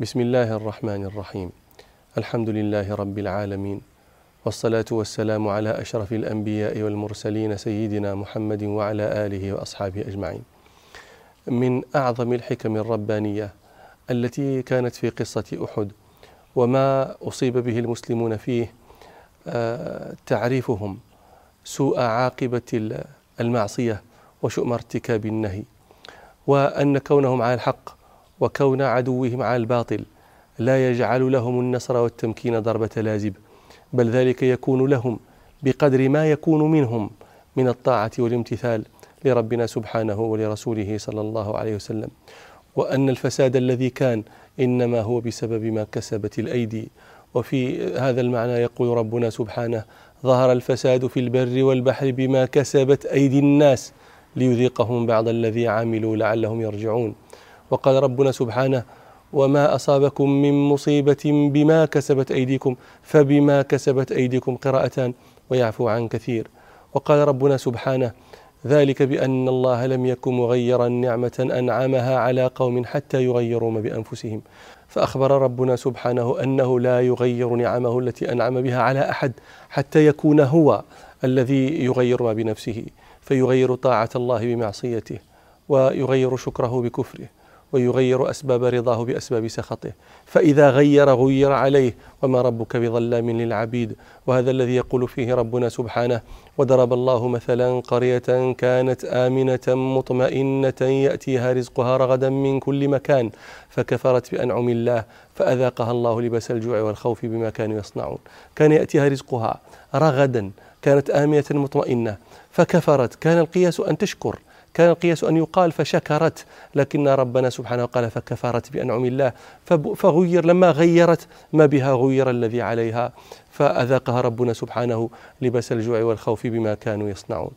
بسم الله الرحمن الرحيم الحمد لله رب العالمين والصلاة والسلام على أشرف الأنبياء والمرسلين سيدنا محمد وعلى آله وأصحابه أجمعين من أعظم الحكم الربانية التي كانت في قصة أحد وما أصيب به المسلمون فيه تعريفهم سوء عاقبة المعصية وشؤم ارتكاب النهي وأن كونهم على الحق وكون عدوهم على الباطل لا يجعل لهم النصر والتمكين ضربة لازب بل ذلك يكون لهم بقدر ما يكون منهم من الطاعة والامتثال لربنا سبحانه ولرسوله صلى الله عليه وسلم. وأن الفساد الذي كان إنما هو بسبب ما كسبت الأيدي. وفي هذا المعنى يقول ربنا سبحانه ظهر الفساد في البر والبحر بما كسبت أيدي الناس ليذيقهم بعض الذي عملوا لعلهم يرجعون وقال ربنا سبحانه وما أصابكم من مصيبة بما كسبت أيديكم فبما كسبت أيديكم قراءتان ويعفو عن كثير. وقال ربنا سبحانه ذلك بأن الله لم يكن مغيرا نعمة أنعمها على قوم حتى يغيروا ما بأنفسهم. فأخبر ربنا سبحانه أنه لا يغير نعمه التي أنعم بها على أحد حتى يكون هو الذي يغير ما بنفسه فيغير طاعة الله بمعصيته ويغير شكره بكفره. ويغير أسباب رضاه بأسباب سخطه. فإذا غير غير عليه وما ربك بظلام للعبيد. وهذا الذي يقول فيه ربنا سبحانه وضرب الله مثلا قرية كانت آمنة مطمئنة يأتيها رزقها رغدا من كل مكان فكفرت بأنعم الله فأذاقها الله لباس الجوع والخوف بما كانوا يصنعون. كان يأتيها رزقها رغدا كانت آمنة مطمئنة فكفرت. كان القياس أن تشكر. كان القياس أن يقال فشكرت لكن ربنا سبحانه قال فكفرت بأنعم الله. فغير لما غيرت ما بها غير الذي عليها فأذاقها ربنا سبحانه لباس الجوع والخوف بما كانوا يصنعون.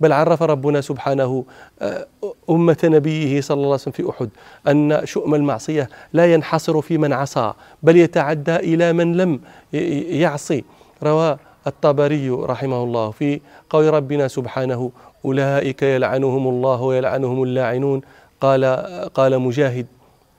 بل عرف ربنا سبحانه آه، أمة نبيه صلى الله عليه وسلم في أحد أن شؤم المعصية لا ينحصر في من عصى بل يتعدى إلى من لم يعصي. روى الطبري رحمه الله في قول ربنا سبحانه أولئك يلعنهم الله ويلعنهم اللاعنون. قال قال مجاهد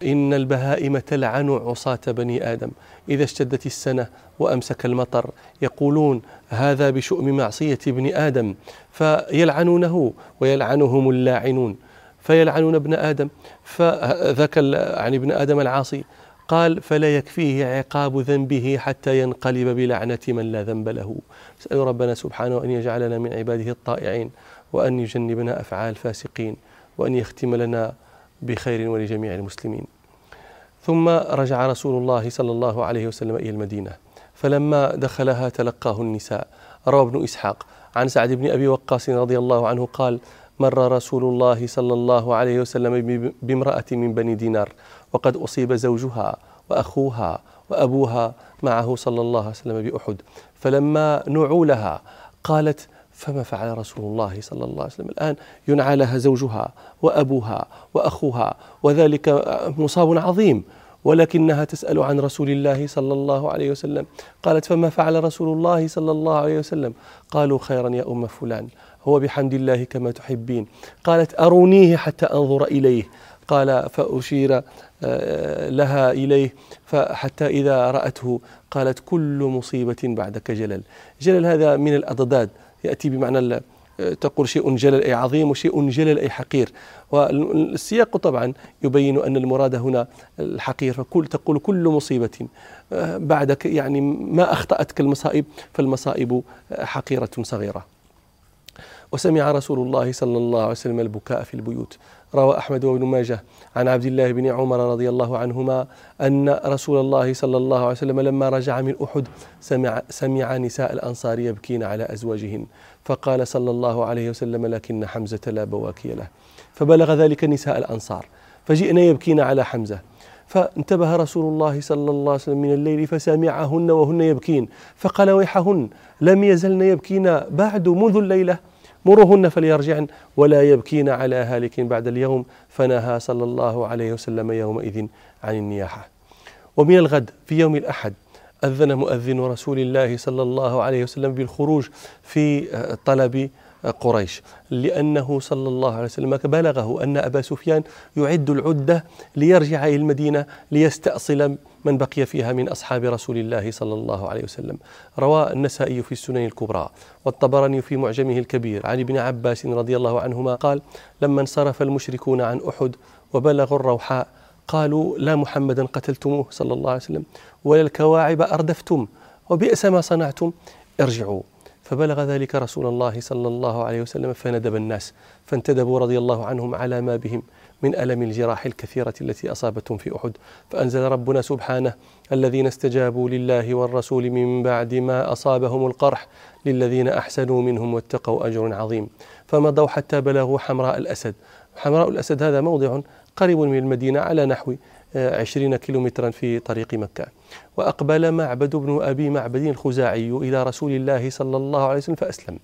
إن البهائم تلعن عصاة بني آدم. إذا اشتدت السنة وأمسك المطر يقولون هذا بشؤم معصية ابن آدم فيلعنونه ويلعنهم اللاعنون. فيلعنون ابن آدم فذاك عن ابن آدم العاصي قال فلا يكفيه عقاب ذنبه حتى ينقلب بلعنة من لا ذنب له. نسأل ربنا سبحانه أن يجعلنا من عباده الطائعين. وأن يجنبنا أفعال الفاسقين وأن يختم لنا بخير ولجميع المسلمين. ثم رجع رسول الله صلى الله عليه وسلم إلى المدينة. فلما دخلها تلقاه النساء. روى ابن إسحاق عن سعد بن أبي وقاص رضي الله عنه قال مر رسول الله صلى الله عليه وسلم بامرأة من بني دينار وقد أصيب زوجها وأخوها وأبوها معه صلى الله عليه وسلم بأحد. فلما نعوا لها قالت فما فعل رسول الله صلى الله عليه وسلم. الآن ينعى لها زوجها وأبوها وأخوها وذلك مصاب عظيم ولكنها تسأل عن رسول الله صلى الله عليه وسلم. قالت فما فعل رسول الله صلى الله عليه وسلم؟ قالوا خيرا يا أم فلان هو بحمد الله كما تحبين. قالت أرونيه حتى أنظر إليه. قال فأشير آه، لها إليه فحتى إذا رأته. قالت كل مصيبة بعدك جلل. جلل هذا من الأضداد يأتي بمعنى تقول شيء جلل أي عظيم وشيء جلل أي حقير. والسياق طبعا يبين أن المراد هنا الحقير. فكل تقول كل مصيبة آه، بعدك يعني ما أخطأتك المصائب فالمصائب حقيرة صغيرة. وسمع رسول الله صلى الله عليه وسلم البكاء في البيوت. روى أحمد وابن ماجه عن عبد الله بن عمر رضي الله عنهما أن رسول الله صلى الله عليه وسلم لما رجع من أحد سمع, سمع نساء الأنصار يبكين على أزواجهن فقال صلى الله عليه وسلم لكن حمزة لا بواكي له. فبلغ ذلك نساء الأنصار فجئنا يبكين على حمزة. فانتبه رسول الله صلى الله عليه وسلم من الليل فسمعهن وهن يبكين فقال ويحهن لم يزلن يبكين بعد منذ الليلة؟ مروهن فليرجعن ولا يبكين على هالك بعد اليوم فنهى صلى الله عليه وسلم يومئذ عن النياحة. ومن الغد في يوم الأحد أذن مؤذن رسول الله صلى الله عليه وسلم بالخروج في طلب قريش لأنه صلى الله عليه وسلم بلغه أن أبا سفيان يعد العدة ليرجع إلى المدينة ليستأصل من بقي فيها من أصحاب رسول الله صلى الله عليه وسلم. روى النسائي في السنن الكبرى والطبراني في معجمه الكبير عن ابن عباس رضي الله عنهما قال لما انصرف المشركون عن أحد وبلغوا الروحاء قالوا لا محمدا قتلتموه صلى الله عليه وسلم. ولا الكواعب أردفتم وبئس ما صنعتم ارجعوا. فبلغ ذلك رسول الله صلى الله عليه وسلم فندب الناس فانتدبوا رضي الله عنهم على ما بهم من ألم الجراح الكثيرة التي أصابتهم في أحد. فأنزل ربنا سبحانه الذين استجابوا لله والرسول من بعد ما أصابهم القرح للذين أحسنوا منهم واتقوا أجر عظيم. فمضوا حتى بلغوا حمراء الأسد. حمراء الأسد هذا موضع قريب من المدينة على نحو عشرين كيلومترا في طريق مكة. وأقبل معبد بن أبي معبد الخزاعي إلى رسول الله صلى الله عليه وسلم فأسلم.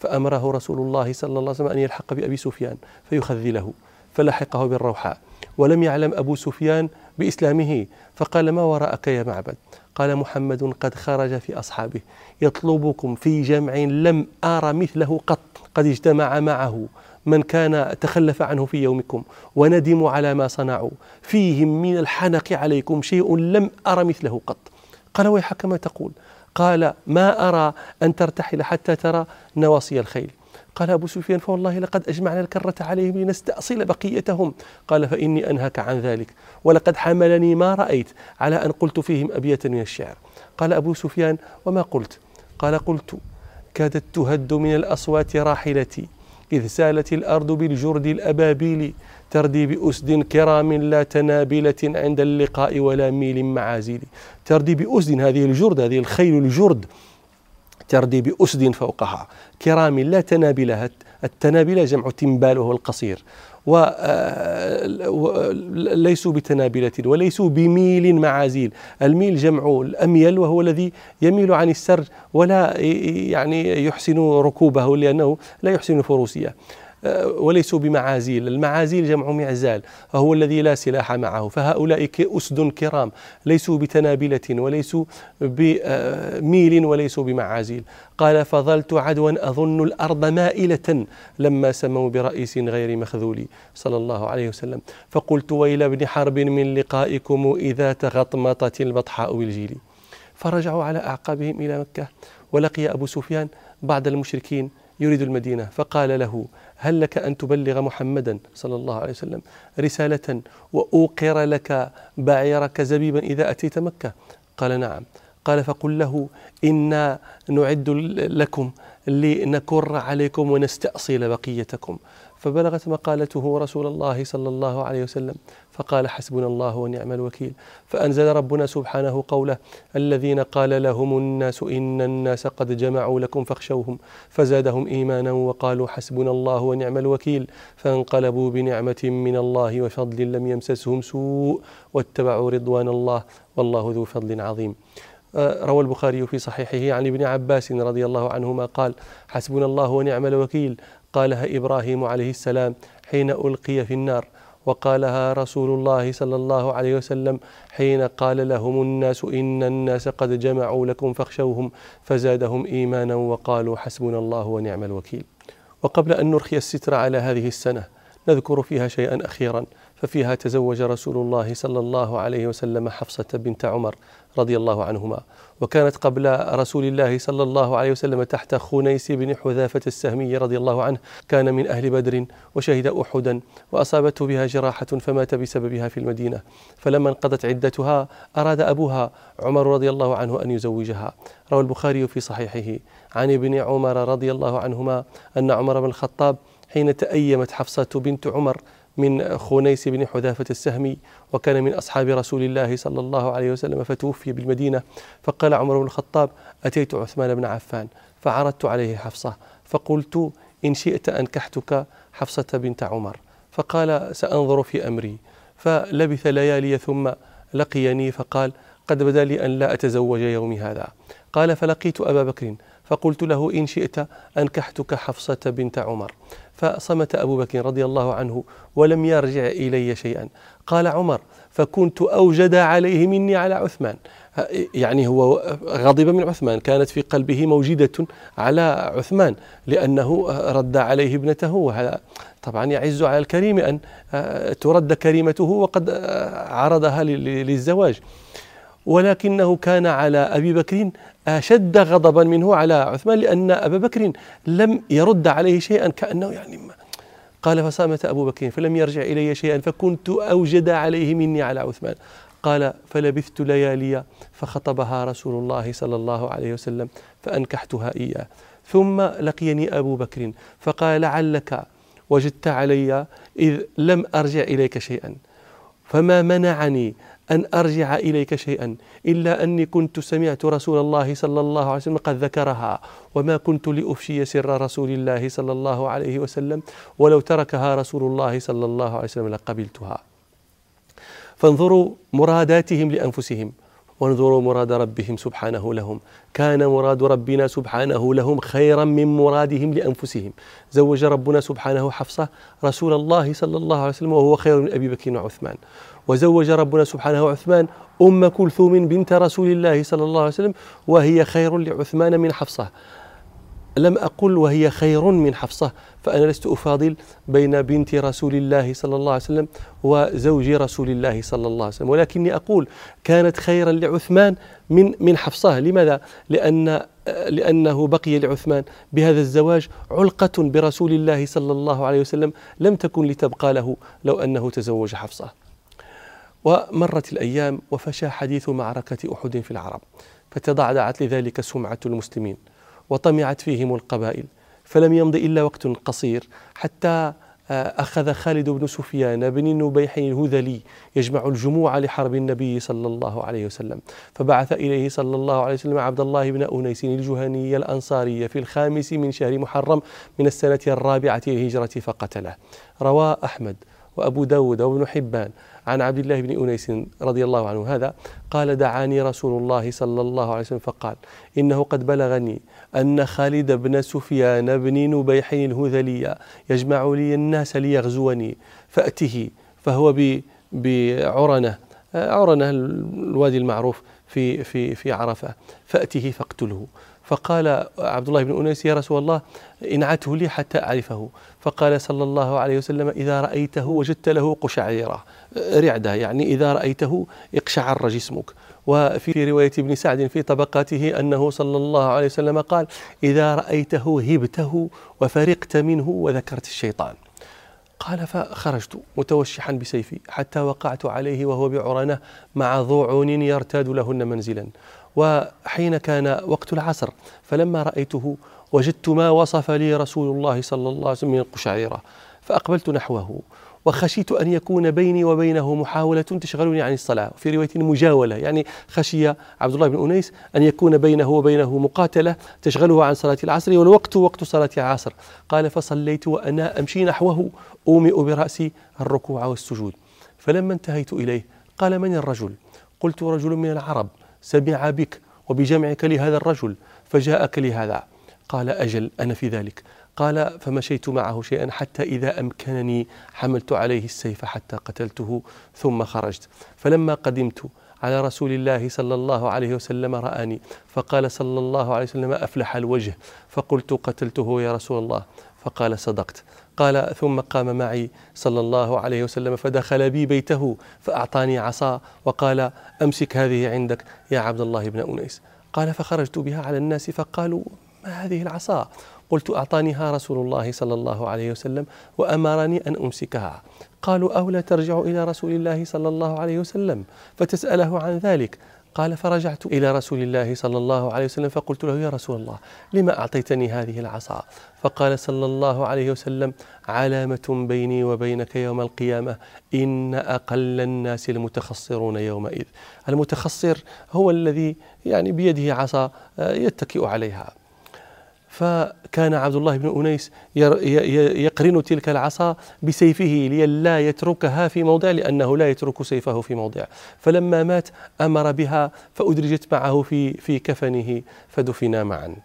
فأمره رسول الله صلى الله عليه وسلم أن يلحق بأبي سفيان فيخذله فلحقه بالروحاء. ولم يعلم أبو سفيان بإسلامه فقال ما وراءك يا معبد قال محمد قد خرج في أصحابه. يطلبكم في جمع لم أرى مثله قط قد اجتمع معه. من كان تخلف عنه في يومكم وندموا على ما صنعوا. فيهم من الحنق عليكم شيء لم أرى مثله قط. قال ويحك ما تقول. قال ما أرى أن ترتحل حتى ترى نواصي الخيل. قال أبو سفيان فوالله لقد أجمعنا الكرة عليهم لنستأصل بقيتهم. قال فإني أنهك عن ذلك. ولقد حملني ما رأيت على أن قلت فيهم أبية من الشعر. قال أبو سفيان وما قلت؟ قال قلت كادت تهد من الأصوات راحلتي. إذ سالت الأرض بالجرد الأبابيل تردي بأسد كرام لا تنابلة عند اللقاء ولا ميل معازيل. تردي بأسد هذه الجرد هذه الخيل الجرد تردي بأسد فوقها. كرام لا تنابلها التنابل جمع تنبال وهو القصير. وليسوا آه، بتنابلة وليسوا بميل معازيل. الميل جمع الأميل وهو الذي يميل عن السرج ولا يعني يحسن ركوبه لأنه لا يحسن فروسية آه، وليسوا بمعازيل. المعازيل جمع معزال وهو الذي لا سلاح معه. فهؤلاء أسد كرام ليسوا بتنابلة وليسوا بميل وليسوا بمعازيل. قال فظلت عدوا أظن الأرض مائلة لما سموا برئيس غير مخذول صلى الله عليه وسلم. فقلت ويل ابن حرب من لقائكم إذا تغطمطت البطحاء بالجيل. فرجعوا على أعقابهم إلى مكة ولقي أبو سفيان بعض المشركين يريد المدينة فقال له هل لك أن تبلغ محمدا صلى الله عليه وسلم رسالة وأوقر لك بعيرك زبيبا إذا أتيت مكة؟ قال نعم. قال فقل له إنا نعد لكم لنكر عليكم ونستأصل بقيتكم. فبلغت مقالته رسول الله صلى الله عليه وسلم فقال حسبنا الله ونعم الوكيل. فأنزل ربنا سبحانه قوله الذين قال لهم الناس إن الناس قد جمعوا لكم فاخشوهم فزادهم إيمانا وقالوا حسبنا الله ونعم الوكيل. فانقلبوا بنعمة من الله وفضل لم يمسسهم سوء واتبعوا رضوان الله والله ذو فضل عظيم. آه، روى البخاري في صحيحه عن ابن عباس رضي الله عنهما قال حسبنا الله ونعم الوكيل. قالها إبراهيم عليه السلام حين ألقي في النار وقالها رسول الله صلى الله عليه وسلم حين قال لهم الناس إن الناس قد جمعوا لكم فاخشوهم فزادهم إيمانا وقالوا حسبنا الله ونعم الوكيل. وقبل أن نرخي الستر على هذه السنة نذكر فيها شيئا أخيرا. ففيها تزوج رسول الله صلى الله عليه وسلم حفصة بنت عمر رضي الله عنهما. وكانت قبل رسول الله صلى الله عليه وسلم تحت خنيس بن حذافة السهمي رضي الله عنه. كان من أهل بدر وشهد أحدا وأصابته بها جراحة فمات بسببها في المدينة. فلما انقضت عدتها أراد أبوها عمر رضي الله عنه أن يزوجها. روى البخاري في صحيحه. عن ابن عمر رضي الله عنهما أن عمر بن الخطاب حين تأيمت حفصة بنت عمر من خنيس بن حذافة السهمي وكان من أصحاب رسول الله صلى الله عليه وسلم فتوفي بالمدينة. فقال عمر بن الخطاب أتيت عثمان بن عفان فعرضت عليه حفصة فقلت إن شئت أنكحتك حفصة بنت عمر. فقال سأنظر في أمري. فلبث ليالي ثم لقيني فقال قد بدا لي أن لا أتزوج يومي هذا. قال فلقيت أبا بكر فقلت له إن شئت أنكحتك حفصة بنت عمر. فصمت أبو بكر رضي الله عنه ولم يرجع إلي شيئا. قال عمر فكنت أوجد عليه مني على عثمان. يعني هو غضب من عثمان كانت في قلبه موجدة على عثمان لأنه رد عليه ابنته. وهذا طبعا يعز على الكريم أن ترد كريمته وقد عرضها للزواج. ولكنه كان على أبي بكر أشد غضبا منه على عثمان لأن أبا بكر لم يرد عليه شيئا كأنه يعني ما قال فصامت أبو بكر فلم يرجع إلي شيئا فكنت أوجد عليه مني على عثمان. قال فلبثت ليالي فخطبها رسول الله صلى الله عليه وسلم فأنكحتها إياه. ثم لقيني أبو بكر فقال لعلك وجدت علي إذ لم أرجع إليك شيئا. فما منعني أن أرجع إليك شيئا إلا أني كنت سمعت رسول الله صلى الله عليه وسلم قد ذكرها وما كنت لأفشي سر رسول الله صلى الله عليه وسلم ولو تركها رسول الله صلى الله عليه وسلم لقبلتها. فانظروا مراداتهم لأنفسهم وانظروا مراد ربهم سبحانه لهم. كان مراد ربنا سبحانه لهم خيرا من مرادهم لأنفسهم. زوج ربنا سبحانه حفصة رسول الله صلى الله عليه وسلم وهو خير من أبي بكر وعثمان. وزوج ربنا سبحانه عثمان أم كلثوم بنت رسول الله صلى الله عليه وسلم وهي خير لعثمان من حفصة. لم أقل وهي خير من حفصة فأنا لست أفاضل بين بنت رسول الله صلى الله عليه وسلم وزوج رسول الله صلى الله عليه وسلم. ولكني أقول كانت خيرا لعثمان من من حفصة. لماذا؟ لأن لأنه بقي لعثمان بهذا الزواج علقة برسول الله صلى الله عليه وسلم لم تكن لتبقى له لو أنه تزوج حفصة. ومرت الأيام وفشى حديث معركة أحد في العرب فتضعضعت لذلك سمعة المسلمين وطمعت فيهم القبائل فلم يمض إلا وقت قصير حتى آه، أخذ خالد بن سفيان بن نبيح الهذلي يجمع الجموع لحرب النبي صلى الله عليه وسلم فبعث إليه صلى الله عليه وسلم عبد الله بن أنيس الجهني الأنصاري في الخامس من شهر محرم من السنة الرابعة للهجرة فقتله روى أحمد وأبو داود وابن حبان عن عبد الله بن أنيس رضي الله عنه هذا قال دعاني رسول الله صلى الله عليه وسلم فقال إنه قد بلغني أن خالد بن سفيان بن نبيح الهذلي يجمع لي الناس ليغزوني فأته فهو بعرنة عرنة الوادي المعروف في في في عرفة. فأته فاقتله. فقال عبد الله بن أنيس يا رسول الله إنعته لي حتى أعرفه. فقال صلى الله عليه وسلم إذا رأيته وجدت له قشعيرة. رعدة يعني إذا رأيته اقشعر جسمك. وفي رواية ابن سعد في طبقاته أنه صلى الله عليه وسلم قال إذا رأيته هبته وفرقت منه وذكرت الشيطان. قال فخرجت متوشحا بسيفي حتى وقعت عليه وهو بعرنة مع ضوعون يرتاد لهن منزلا. وحين كان وقت العصر فلما رأيته وجدت ما وصف لي رسول الله صلى الله عليه وسلم من القشعريرة فأقبلت نحوه. وخشيت أن يكون بيني وبينه محاولة تشغلني عن الصلاة. في رواية مجاولة يعني خشي عبد الله بن أنيس أن يكون بينه وبينه مقاتلة تشغله عن صلاة العصر والوقت وقت صلاة العصر. قال فصليت وأنا أمشي نحوه أومئ برأسي الركوع والسجود. فلما انتهيت إليه قال من الرجل؟ قلت رجل من العرب. سمع بك وبجمعك لهذا الرجل فجاءك لهذا. قال أجل أنا في ذلك. قال فمشيت معه شيئا حتى إذا أمكنني حملت عليه السيف حتى قتلته ثم خرجت. فلما قدمت على رسول الله صلى الله عليه وسلم رآني فقال صلى الله عليه وسلم أفلح الوجه فقلت قتلته يا رسول الله. فقال صدقت. قال ثم قام معي صلى الله عليه وسلم فدخل بي بيته فأعطاني عصا وقال أمسك هذه عندك يا عبد الله بن أنيس. قال فخرجت بها على الناس فقالوا ما هذه العصا. قلت أعطانيها رسول الله صلى الله عليه وسلم وأمرني أن أمسكها. قالوا أو لا ترجع إلى رسول الله صلى الله عليه وسلم؟ فتسأله عن ذلك. قال فرجعت إلى رسول الله صلى الله عليه وسلم فقلت له يا رسول الله لما أعطيتني هذه العصا؟ فقال صلى الله عليه وسلم علامة بيني وبينك يوم القيامة إن أقل الناس المتخصرون يومئذ. المتخصر هو الذي يعني بيده عصا يتكئ عليها. فكان عبد الله بن أنيس يقرن تلك العصا بسيفه لئلا يتركها في موضع لأنه لا يترك سيفه في موضع. فلما مات أمر بها فأدرجت معه في في كفنه فدفنا معا.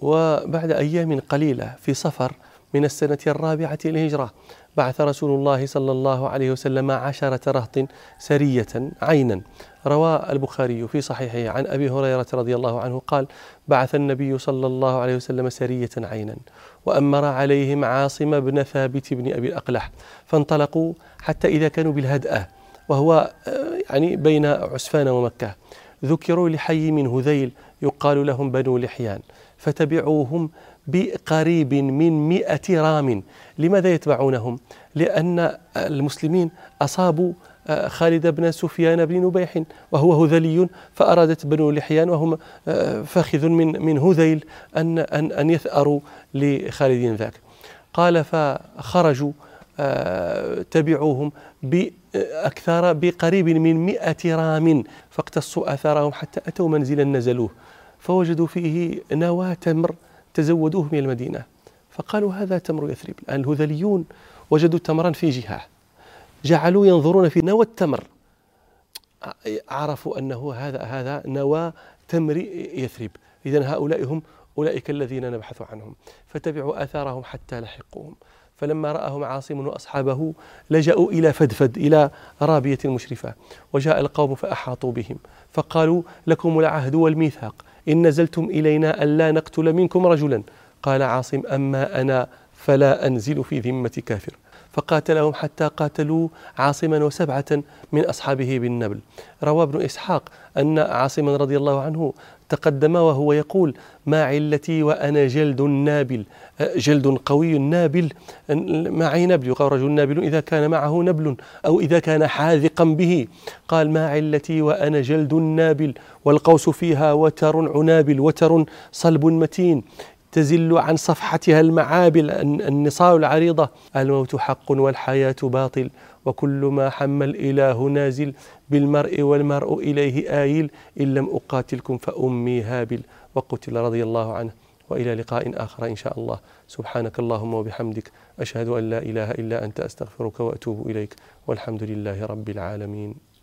وبعد أيام قليلة في صفر من السنة الرابعة للهجرة بعث رسول الله صلى الله عليه وسلم عشرة رهط سرية عينا. روى البخاري في صحيحه عن أبي هريرة رضي الله عنه قال بعث النبي صلى الله عليه وسلم سرية عينا وأمر عليهم عاصم بن ثابت بن أبي الأقلح فانطلقوا حتى إذا كانوا بالهدأة وهو آه، يعني بين عسفان ومكة. ذكروا لحي من هذيل يقال لهم بنو لحيان فتبعوهم بقريب من مئة رام. لماذا يتبعونهم؟ لأن المسلمين أصابوا آه، خالد بن سفيان بن نبيح وهو هذلي فأرادت بنو لحيان وهم آه، فاخذ من من هذيل أن أن أن يثأروا لخالد ذاك. قال فخرجوا آه، تبعوهم بأكثر بقريب من مئة رام. فاقتصوا أثارهم حتى أتوا منزلا نزلوه. فوجدوا فيه نواة تمر تزودوه من المدينة. فقالوا هذا تمر يثرب. الآن الهذليون وجدوا تمرا في جهة. جعلوا ينظرون في نوى التمر. عرفوا أنه هذا هذا نوى تمر يثرب. إذا هؤلاء هم أولئك الذين نبحث عنهم. فتبعوا آثارهم حتى لحقوهم. فلما رآهم عاصم وأصحابه لجأوا إلى فدفد إلى رابية مشرفة وجاء القوم فأحاطوا بهم فقالوا لكم العهد والميثاق إن نزلتم إلينا ألا نقتل منكم رجلا. قال عاصم أما أنا فلا أنزل في ذمة كافر. فقاتلهم حتى قاتلوا عاصما وسبعة من أصحابه بالنبل. روى ابن إسحاق أن عاصما رضي الله عنه تقدم وهو يقول ما علتي وأنا جلد نابل. جلد قوي نابل. معي نبل؟ يقال رجل نابل إذا كان معه نبل أو إذا كان حاذقا به. قال ما علتي وأنا جلد نابل والقوس فيها وتر عنابل وتر صلب متين. تزل عن صفحتها المعابل النصال العريضة. الموت حق والحياة باطل. وكل ما حم الإله نازل بالمرء والمرء إليه آيل إن لم أقاتلكم فأمي هابل. وقتل رضي الله عنه. وإلى لقاء آخر إن شاء الله. سبحانك اللهم وبحمدك. أشهد أن لا إله إلا أنت أستغفرك وأتوب إليك. والحمد لله رب العالمين.